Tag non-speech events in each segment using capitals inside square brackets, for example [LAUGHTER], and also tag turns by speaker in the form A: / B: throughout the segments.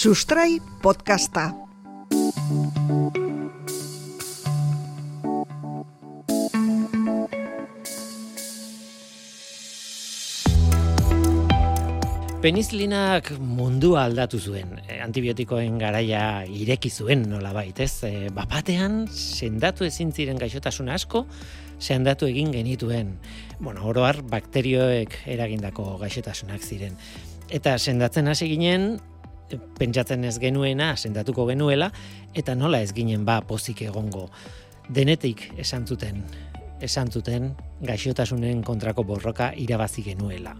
A: Sustrai podcasta.
B: Penizilinak mundua aldatu zuen, e, antibiotikoen garaia ireki zuen nola baitez. E, bapatean, sendatu ezin ziren gaixotasun asko, sendatu egin genituen. Bueno, oroar bakterioek eragindako gaixotasunak ziren. Eta sendatzen hasi ginen, pentsatzen ez genuena, sendatuko genuela, eta nola ez ginen ba pozik egongo. Denetik esan zuten, esan zuten gaixotasunen kontrako borroka irabazi genuela.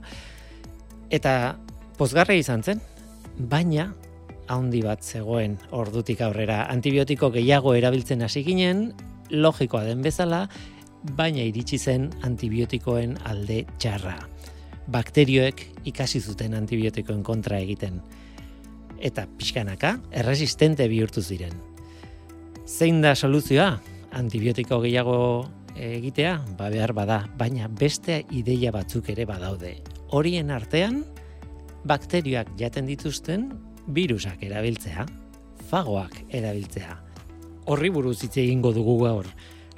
B: Eta pozgarra izan zen, baina handi bat zegoen ordutik aurrera antibiotiko gehiago erabiltzen hasi ginen, logikoa den bezala, baina iritsi zen antibiotikoen alde txarra. Bakterioek ikasi zuten antibiotikoen kontra egiten. Eta pixkanaka, erresistente bihurtu ziren. Zein da soluzioa? Antibiotiko gehiago egitea? Ba behar bada, baina beste ideia batzuk ere badaude horien artean bakterioak jaten dituzten virusak erabiltzea, fagoak erabiltzea. Horri buruz hitz egingo dugu gaur.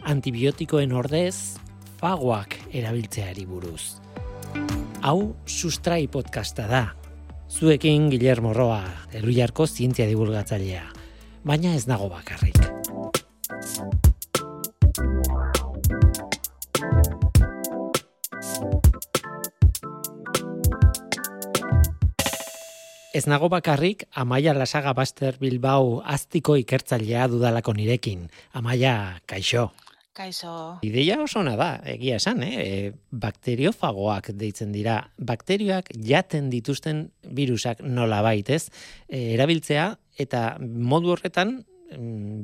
B: Antibiotikoen ordez fagoak erabiltzeari buruz. Hau sustrai podcasta da. Zuekin Guillermo Roa, Eluiarko zientzia divulgatzailea. Baina ez nago bakarrik. Ez nago bakarrik, Amaia Lasaga Baster Bilbao aztiko ikertzailea dudalako nirekin. Amaia, kaixo.
C: Kaixo.
B: Ideia oso da, egia esan, eh? E, bakteriofagoak deitzen dira. Bakterioak jaten dituzten virusak nola baitez, e, erabiltzea, eta modu horretan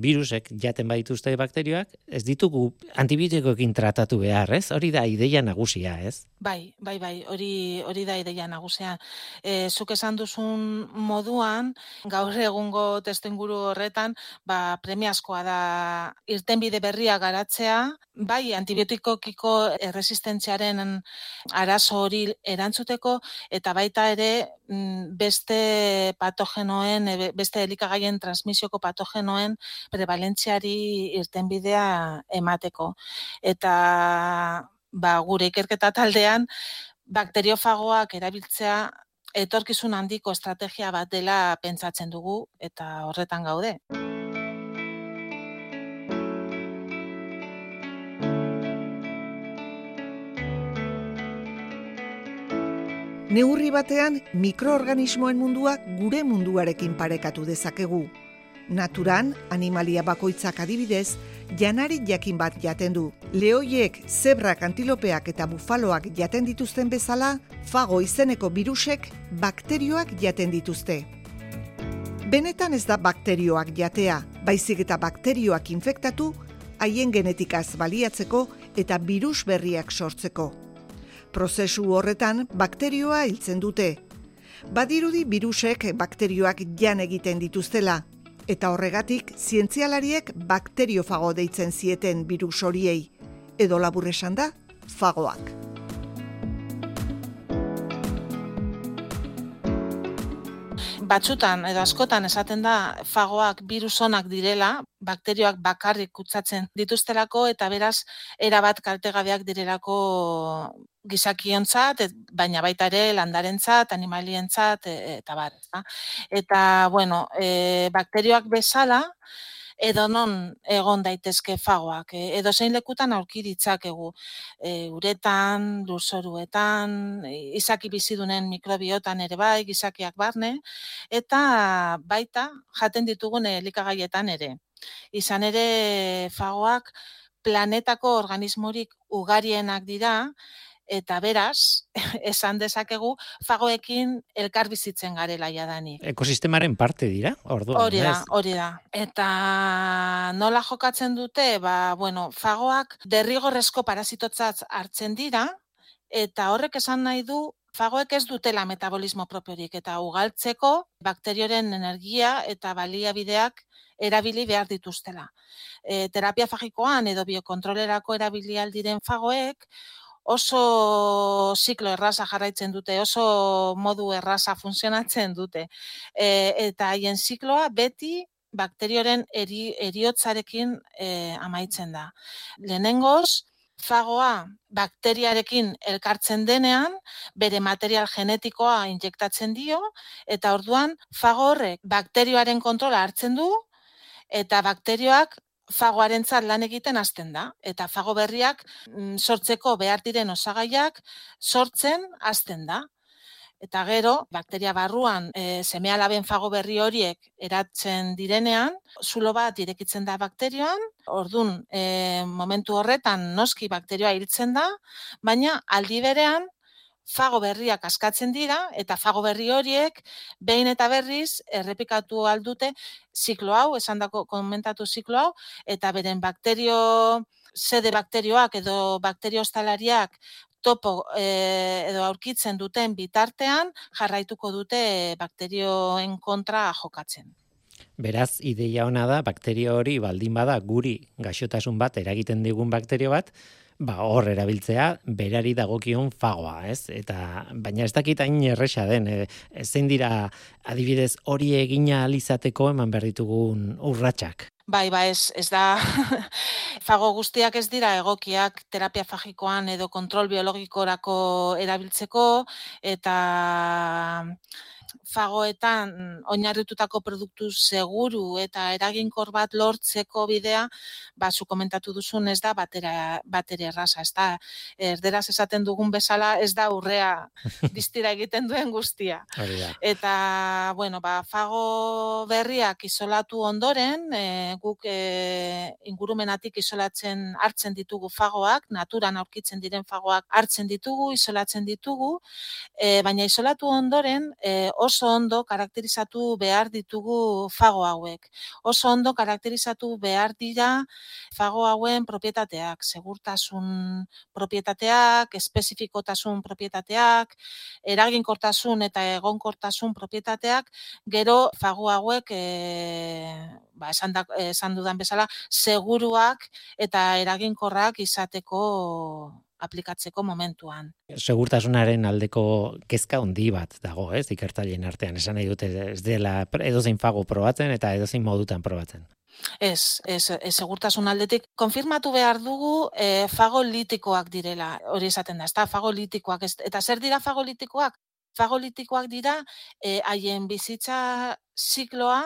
B: virusek jaten badituzte bakterioak, ez ditugu antibiotikoekin tratatu behar, ez? Hori da ideia nagusia, ez?
C: Bai, bai, bai, hori hori da ideia nagusia. E, zuk esan duzun moduan, gaur egungo testuinguru horretan, ba, premiazkoa da irtenbide berria garatzea, bai, antibiotikokiko erresistentziaren arazo hori erantzuteko, eta baita ere mm, beste patogenoen, beste elikagaien transmisioko patogenoen dagoen prevalentziari irtenbidea emateko. Eta ba, gure ikerketa taldean, bakteriofagoak erabiltzea etorkizun handiko estrategia bat dela pentsatzen dugu eta horretan gaude.
A: Neurri batean mikroorganismoen mundua gure munduarekin parekatu dezakegu naturan, animalia bakoitzak adibidez, janari jakin bat jaten du. Leoiek, zebrak, antilopeak eta bufaloak jaten dituzten bezala, fago izeneko virusek bakterioak jaten dituzte. Benetan ez da bakterioak jatea, baizik eta bakterioak infektatu, haien genetikaz baliatzeko eta virus berriak sortzeko. Prozesu horretan bakterioa hiltzen dute. Badirudi virusek bakterioak jan egiten dituztela, eta horregatik zientzialariek bakteriofago deitzen zieten virus horiei, edo labur esan da, fagoak.
C: Batzutan edo askotan esaten da fagoak virusonak direla, bakterioak bakarrik kutsatzen dituztelako eta beraz erabat kaltegabeak direlako gizakiontzat, baina baita ere landarentzat, animalientzat e, eta bar, Eta bueno, e, bakterioak bezala edo non egon daitezke fagoak, e, edo zein lekutan aurki ditzakegu. E, uretan, lurzoruetan, izaki bizidunen mikrobiotan ere bai, gizakiak barne eta baita jaten ditugun elikagaietan ere. Izan ere fagoak planetako organismorik ugarienak dira, eta beraz, [LAUGHS] esan dezakegu, fagoekin elkar bizitzen garela jadani.
B: Ekosistemaren parte dira, orduan.
C: Hori da, hori da. Eta nola jokatzen dute, ba, bueno, fagoak derrigorrezko parazitotzat hartzen dira, eta horrek esan nahi du, fagoek ez dutela metabolismo propiorik, eta ugaltzeko bakterioren energia eta baliabideak erabili behar dituztela. E, terapia fagikoan edo biokontrolerako erabili aldiren fagoek, oso ziklo erraza jarraitzen dute, oso modu erraza funtzionatzen dute. E, eta haien zikloa beti bakterioren eri, eriotzarekin e, amaitzen da. Lehenengoz, fagoa bakteriarekin elkartzen denean, bere material genetikoa injektatzen dio, eta orduan fago horrek bakterioaren kontrola hartzen du, eta bakterioak fagoaren lan egiten hasten da. Eta fago berriak mm, sortzeko behar diren osagaiak sortzen hasten da. Eta gero, bakteria barruan e, semealaben fago berri horiek eratzen direnean, zulo bat irekitzen da bakterioan, ordun e, momentu horretan noski bakterioa hiltzen da, baina aldi berean fago berriak askatzen dira eta fago berri horiek behin eta berriz errepikatu aldute ziklo hau, esandako komentatu ziklo hau, eta beren bakterio, sede bakterioak edo bakterio ostalariak topo e, edo aurkitzen duten bitartean jarraituko dute bakterioen kontra jokatzen.
B: Beraz, ideia ona da, bakterio hori baldin bada guri gaixotasun bat eragiten digun bakterio bat, ba, hor erabiltzea berari dagokion fagoa, ez? Eta baina ez dakit hain erresa den, e, zein dira adibidez hori egina alizateko eman berditugun urratsak.
C: Bai, ba, ez, ez da, [LAUGHS] fago guztiak ez dira egokiak terapia fagikoan edo kontrol biologikorako erabiltzeko, eta fagoetan oinarritutako produktu seguru eta eraginkor bat lortzeko bidea, ba, zu komentatu duzun ez da batera, batera erraza, ez da, erderaz esaten dugun bezala ez da urrea [LAUGHS] distira egiten duen guztia. Eta, bueno, ba, fago berriak isolatu ondoren, e, guk e, ingurumenatik isolatzen hartzen ditugu fagoak, naturan aurkitzen diren fagoak hartzen ditugu, isolatzen ditugu, e, baina isolatu ondoren, e, oso ondo karakterizatu behar ditugu fago hauek. Oso ondo karakterizatu behar dira fago hauen propietateak, segurtasun propietateak, espezifikotasun propietateak, eraginkortasun eta egonkortasun propietateak, gero fago hauek e, ba, esan, da, esan dudan bezala, seguruak eta eraginkorrak izateko aplikatzeko momentuan.
B: Segurtasunaren aldeko kezka handi bat dago, ez, ikertzaileen artean. Esan nahi dute ez dela edozein fago probatzen eta edozein modutan probatzen.
C: Ez, ez, ez segurtasun aldetik konfirmatu behar dugu e, fagolitikoak direla, hori esaten da, ez da, fagolitikoak, ez, eta zer dira fagolitikoak? Fagolitikoak dira e, haien bizitza zikloa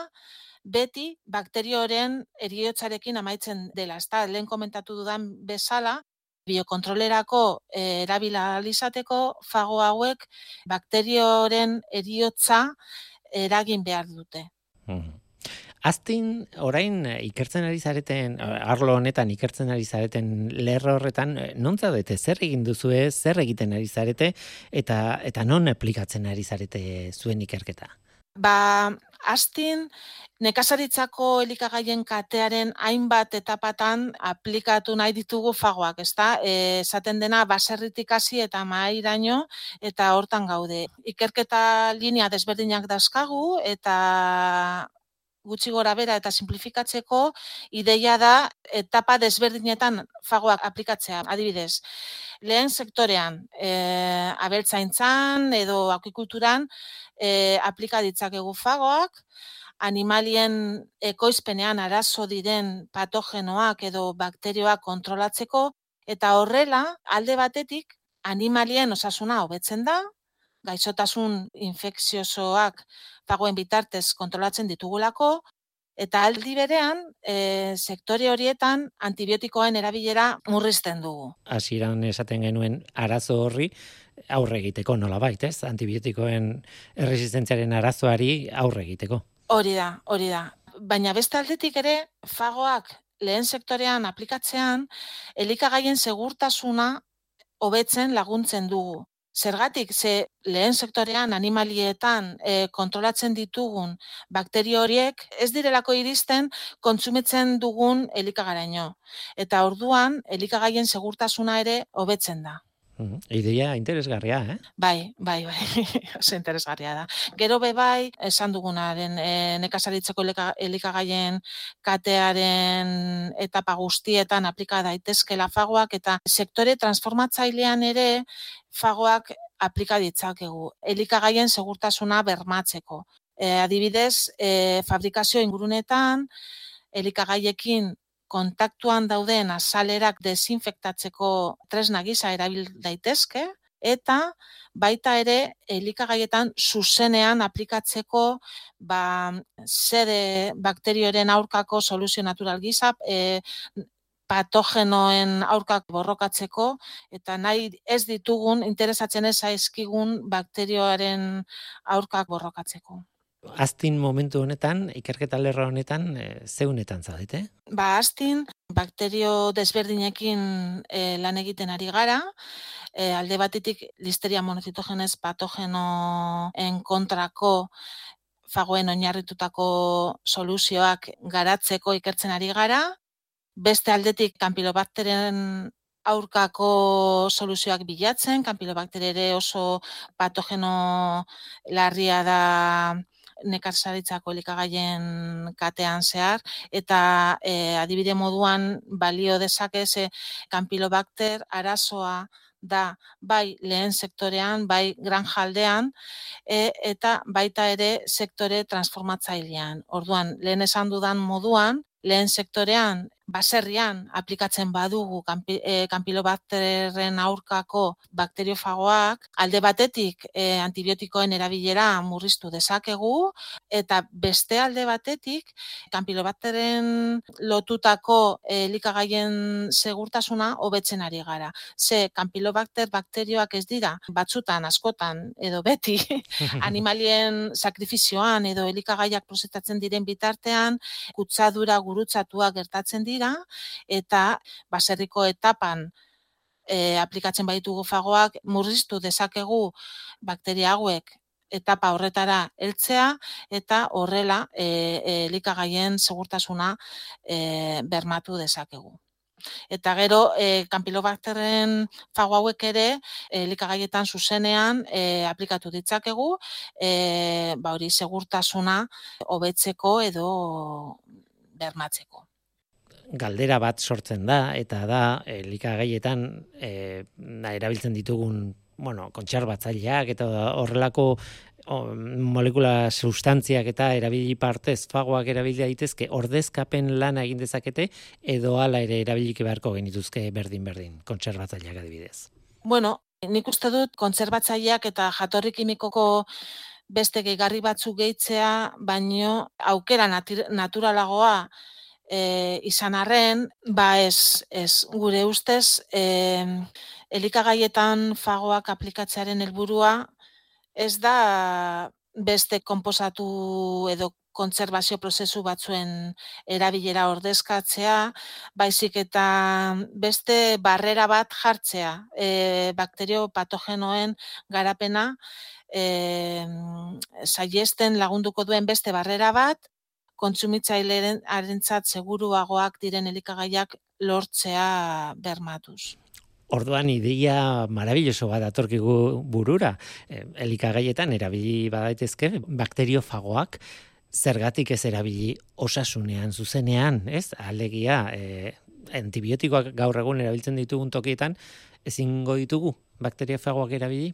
C: beti bakterioren eriotzarekin amaitzen dela, ez da, lehen komentatu dudan bezala, biokontrolerako e, erabila alizateko fago hauek bakterioren eriotza eragin behar dute.
B: Hmm. Aztin, orain ikertzen ari zareten, arlo honetan ikertzen ari zareten lerro horretan, non zaudete, zer egin duzu zer egiten ari zarete, eta, eta non aplikatzen ari zarete zuen ikerketa?
C: Ba, Astin, nekazaritzako elikagaien katearen hainbat etapatan aplikatu nahi ditugu fagoak, ezta? Esaten dena baserritik hasi eta mairaino eta hortan gaude. Ikerketa linea desberdinak dauzkagu eta gutxi gora bera eta simplifikatzeko ideia da etapa desberdinetan fagoak aplikatzea. Adibidez, lehen sektorean, e, abeltzaintzan edo akuikulturan e, aplika ditzakegu fagoak, animalien ekoizpenean arazo diren patogenoak edo bakterioak kontrolatzeko, eta horrela, alde batetik, animalien osasuna hobetzen da, gaixotasun infekziosoak pagoen bitartez kontrolatzen ditugulako, eta aldi berean, e, sektore horietan antibiotikoen erabilera murrizten dugu.
B: Hasieran esaten genuen arazo horri, aurre egiteko nola baita, ez? Antibiotikoen erresistentziaren arazoari aurre egiteko.
C: Hori da, hori da. Baina beste aldetik ere, fagoak lehen sektorean aplikatzean, elikagaien segurtasuna hobetzen laguntzen dugu. Zergatik, ze lehen sektorean animalietan e, kontrolatzen ditugun bakterio horiek ez direlako iristen kontsumitzen dugun elikagaraino. Eta orduan, elikagaien segurtasuna ere hobetzen da.
B: Ideia interesgarria, eh?
C: Bai, bai, bai, [LAUGHS] oso interesgarria da. Gero be bai, esan dugunaren, e, nekazaritzeko elikagaien katearen etapa guztietan aplika daitezkela fagoak eta sektore transformatzailean ere fagoak aplika ditzakegu. Elikagaien segurtasuna bermatzeko. E, adibidez, e, fabrikazio ingurunetan, elikagaiekin kontaktuan dauden azalerak desinfektatzeko tresna gisa erabil daitezke eta baita ere elikagaietan zuzenean aplikatzeko ba sede bakterioren aurkako soluzio natural gisa e, patogenoen aurkak borrokatzeko eta nahi ez ditugun interesatzen ez zaizkigun bakterioaren aurkak borrokatzeko.
B: Aztin momentu honetan, ikerketa lerra honetan, e, zeunetan zaudete?
C: Ba, aztin, bakterio desberdinekin e, lan egiten ari gara, e, alde batetik listeria monocitogenez patogenoen kontrako fagoen oinarritutako soluzioak garatzeko ikertzen ari gara, beste aldetik kanpilobakteren aurkako soluzioak bilatzen, kanpilobakter ere oso patogeno larria da nekazaritzako elikagaien katean zehar, eta e, adibide moduan balio dezake ze kanpilobakter arazoa da bai lehen sektorean, bai gran jaldean, e, eta baita ere sektore transformatzailean. Orduan, lehen esan dudan moduan, lehen sektorean baserrian aplikatzen badugu e, kanpilobakterren aurkako bakteriofagoak, alde batetik e, antibiotikoen erabilera murriztu dezakegu, eta beste alde batetik kanpilobakterren lotutako e, elikagaien segurtasuna hobetzen ari gara. Ze kanpilobakter bakterioak ez dira, batzutan, askotan, edo beti, [LAUGHS] animalien sakrifizioan edo elikagaiak prosetatzen diren bitartean, kutsadura gurutzatua gertatzen dira, dira eta baserriko etapan e, aplikatzen baitugu fagoak murriztu dezakegu bakteria hauek etapa horretara heltzea eta horrela e, e, elikagaien segurtasuna e, bermatu dezakegu. Eta gero, e, kanpilobakterren fago hauek ere, elikagaietan zuzenean e, aplikatu ditzakegu, e, ba hori segurtasuna hobetzeko edo bermatzeko
B: galdera bat sortzen da eta da elikagaietan eh erabiltzen ditugun bueno, kontserbatzaileak eta horrelako o, molekula substantziak eta erabili partez fagoak erabili daitezke ordezkapen lana egin dezakete edo hala ere erabilik beharko genituzke berdin berdin kontserbatzaileak adibidez.
C: Bueno, nik uste dut kontserbatzaileak eta jatorri kimikoko beste gehigarri batzuk gehitzea, baino aukera naturalagoa e, izan arren, ba ez, ez gure ustez, e, elikagaietan fagoak aplikatzearen helburua ez da beste konposatu edo kontserbazio prozesu batzuen erabilera ordezkatzea, baizik eta beste barrera bat jartzea, e, bakterio patogenoen garapena, e, saiesten lagunduko duen beste barrera bat, kontsumitzailearen arentzat seguruagoak diren elikagaiak lortzea bermatuz.
B: Orduan ideia marabilloso bat atorkigu burura. E, elikagaietan erabili badaitezke bakteriofagoak zergatik ez erabili osasunean zuzenean, ez? Alegia, e, antibiotikoak gaur egun erabiltzen ditugun tokietan ezingo ditugu bakteriofagoak erabili?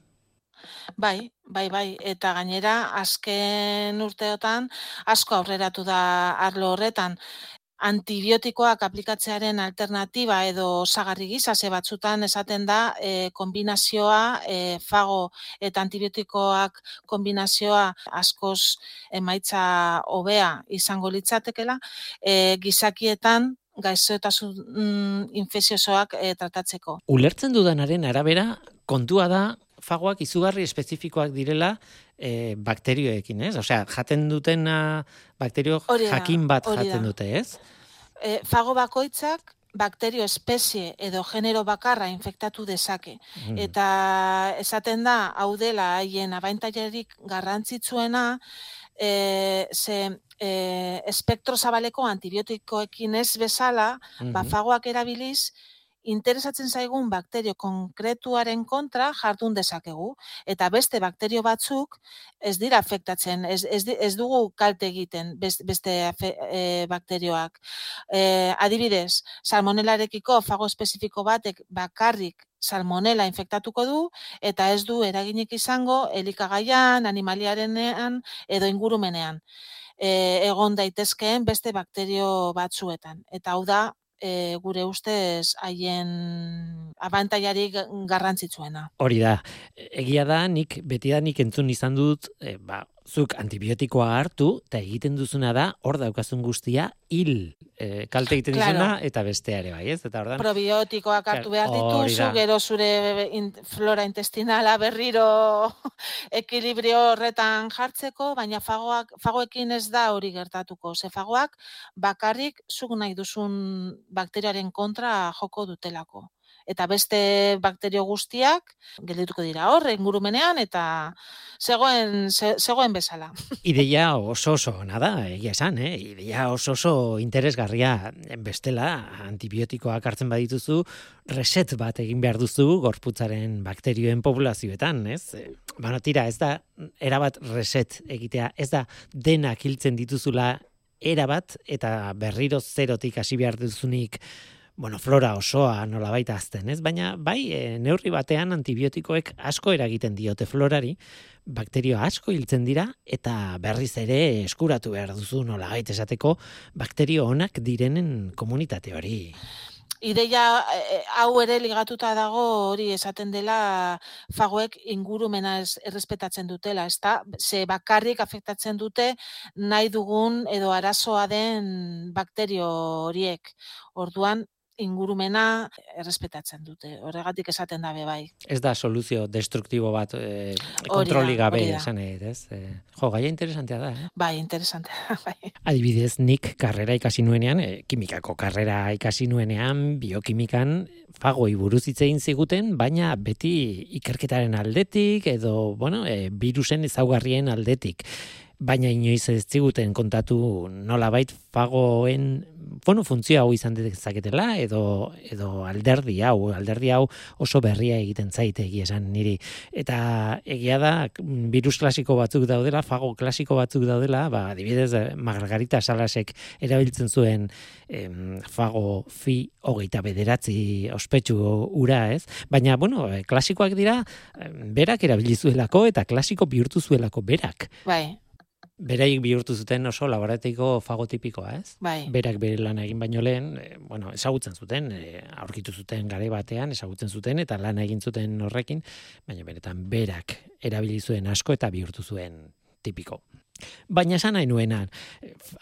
C: Bai, bai, bai, eta gainera azken urteotan asko aurreratu da arlo horretan. Antibiotikoak aplikatzearen alternatiba edo osagarri gisa ze batzutan esaten da e, kombinazioa e, fago eta antibiotikoak kombinazioa askoz emaitza hobea izango litzatekela e, gizakietan gaixotasun mm, infekziosoak e, tratatzeko.
B: Ulertzen dudanaren arabera kontua da fagoak izugarri espezifikoak direla e, bakterioekin, ez? Osea, jaten duten bakterio jakin bat jaten dute, ez?
C: E, fago bakoitzak bakterio espezie edo genero bakarra infektatu dezake. Mm. Eta esaten da, hau dela haien abaintailerik garrantzitsuena, e, ze e, espektro zabaleko antibiotikoekin ez bezala, mm -hmm. bafagoak erabiliz, interesatzen zaigun bakterio konkretuaren kontra jardun dezakegu eta beste bakterio batzuk ez dira afektatzen, ez, ez, ez dugu kalte egiten beste e, bakterioak. E, adibidez, salmonelarekiko fago espezifiko batek bakarrik salmonela infektatuko du eta ez du eraginik izango elikagaian, animaliarenean edo ingurumenean e, egon daitezkeen beste bakterio batzuetan. Eta hau da, e, gure ustez haien abantaiari garrantzitsuena.
B: Hori da, egia da, nik beti da entzun izan dut, e, ba, zuk antibiotikoa hartu, eta egiten duzuna da, hor daukazun guztia, hil e, kalte egiten dizuna, eta beste ere bai, ez? Eta
C: ordan, Probiotikoak hartu behar dituzu, gero zure flora intestinala berriro [LAUGHS] ekilibrio horretan jartzeko, baina fagoak, fagoekin ez da hori gertatuko. Ze fagoak bakarrik zuk nahi duzun bakteriaren kontra joko dutelako eta beste bakterio guztiak geldituko dira hor ingurumenean eta zegoen zegoen bezala. [LAUGHS]
B: Ideia oso oso nada, egia esan, eh? Ideia oso oso interesgarria bestela antibiotikoak hartzen badituzu reset bat egin behar duzu gorputzaren bakterioen populazioetan, ez? Bueno, tira, ez da erabat reset egitea, ez da denak hiltzen dituzula erabat eta berriro zerotik hasi behar duzunik bueno, flora osoa nola baita azten, ez? Baina, bai, e, neurri batean antibiotikoek asko eragiten diote florari, bakterio asko hiltzen dira, eta berriz ere eskuratu behar duzu nola baita esateko bakterio onak direnen komunitate hori.
C: Ideia e, hau ere ligatuta dago hori esaten dela fagoek ingurumena ez errespetatzen dutela, ezta? Ze bakarrik afektatzen dute nahi dugun edo arazoa den bakterio horiek. Orduan ingurumena errespetatzen dute. Horregatik esaten dabe bai.
B: Ez da soluzio destruktibo bat e, kontroli gabe esan ez? E, jo, gaia interesantea da, eh?
C: Bai, interesantea, [LAUGHS] bai.
B: Adibidez, nik karrera ikasi nuenean, e, kimikako karrera ikasi nuenean, biokimikan, fagoi buruz hitzein ziguten, baina beti ikerketaren aldetik, edo, bueno, e, virusen ezaugarrien aldetik baina inoiz ez ziguten kontatu nolabait fagoen bueno, funtzio hau izan dezaketela edo edo alderdi hau, alderdi hau oso berria egiten zaite egia esan niri. Eta egia da virus klasiko batzuk daudela, fago klasiko batzuk daudela, ba adibidez Margarita Salasek erabiltzen zuen em, fago fi hogeita bederatzi ospetsu ura, ez? Baina, bueno, klasikoak dira, berak erabilizuelako eta klasiko bihurtu zuelako berak.
C: Bai,
B: Bereik bihurtu zuten oso laboratiko fagotipikoa, ez?
C: Bai.
B: Berak bere lan egin baino lehen, e, bueno, ezagutzen zuten, e, aurkitu zuten gare batean, ezagutzen zuten eta lan egin zuten horrekin, baina beretan berak erabili zuen asko eta bihurtu zuen tipiko. Baina esan nahi nuenan,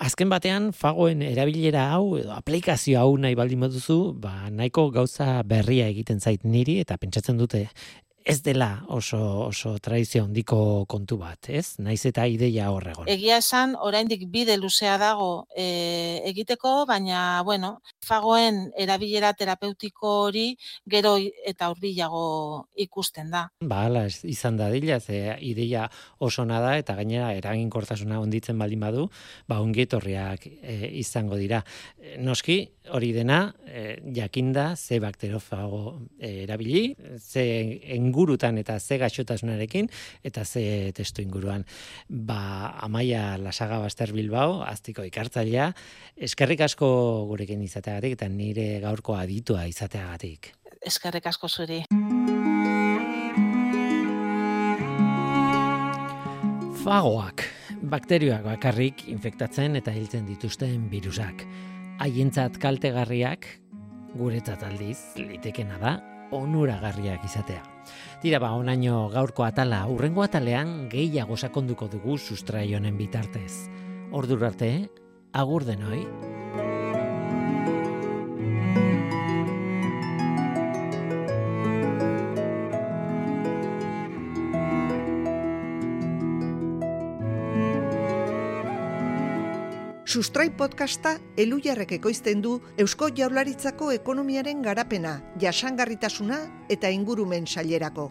B: azken batean fagoen erabilera hau, edo aplikazio hau nahi baldin baduzu, ba, nahiko gauza berria egiten zait niri, eta pentsatzen dute ez dela oso oso tradizio handiko kontu bat, ez? Naiz eta ideia horregon.
C: Egia esan, oraindik bide luzea dago e, egiteko, baina, bueno, fagoen erabilera terapeutiko hori gero eta hurbilago ikusten da.
B: Ba, ala, izan da dila, ze ideia oso nada eta gainera eraginkortasuna onditzen baldin badu, ba, ongietorriak e, izango dira. E, noski, hori dena, e, jakinda, ze bakterofago e, erabili, ze ingurutan eta ze gaixotasunarekin eta ze testu inguruan. Ba, Amaia Lasaga Baster Bilbao, aztiko ikartzailea, eskerrik asko gurekin izateagatik eta nire gaurko aditua izateagatik.
C: Eskerrik asko zuri.
B: Fagoak, bakterioak bakarrik infektatzen eta hiltzen dituzten virusak. Haientzat kaltegarriak, guretzat aldiz, litekena da, onuragarriak izatea. Tira ba, onaino gaurko atala, urrengo atalean gehiago sakonduko dugu sustrai honen bitartez. Ordur arte, agur denoi.
A: Sustrai podcasta elujarrek ekoizten du Eusko Jaurlaritzako ekonomiaren garapena, jasangarritasuna eta ingurumen sailerako.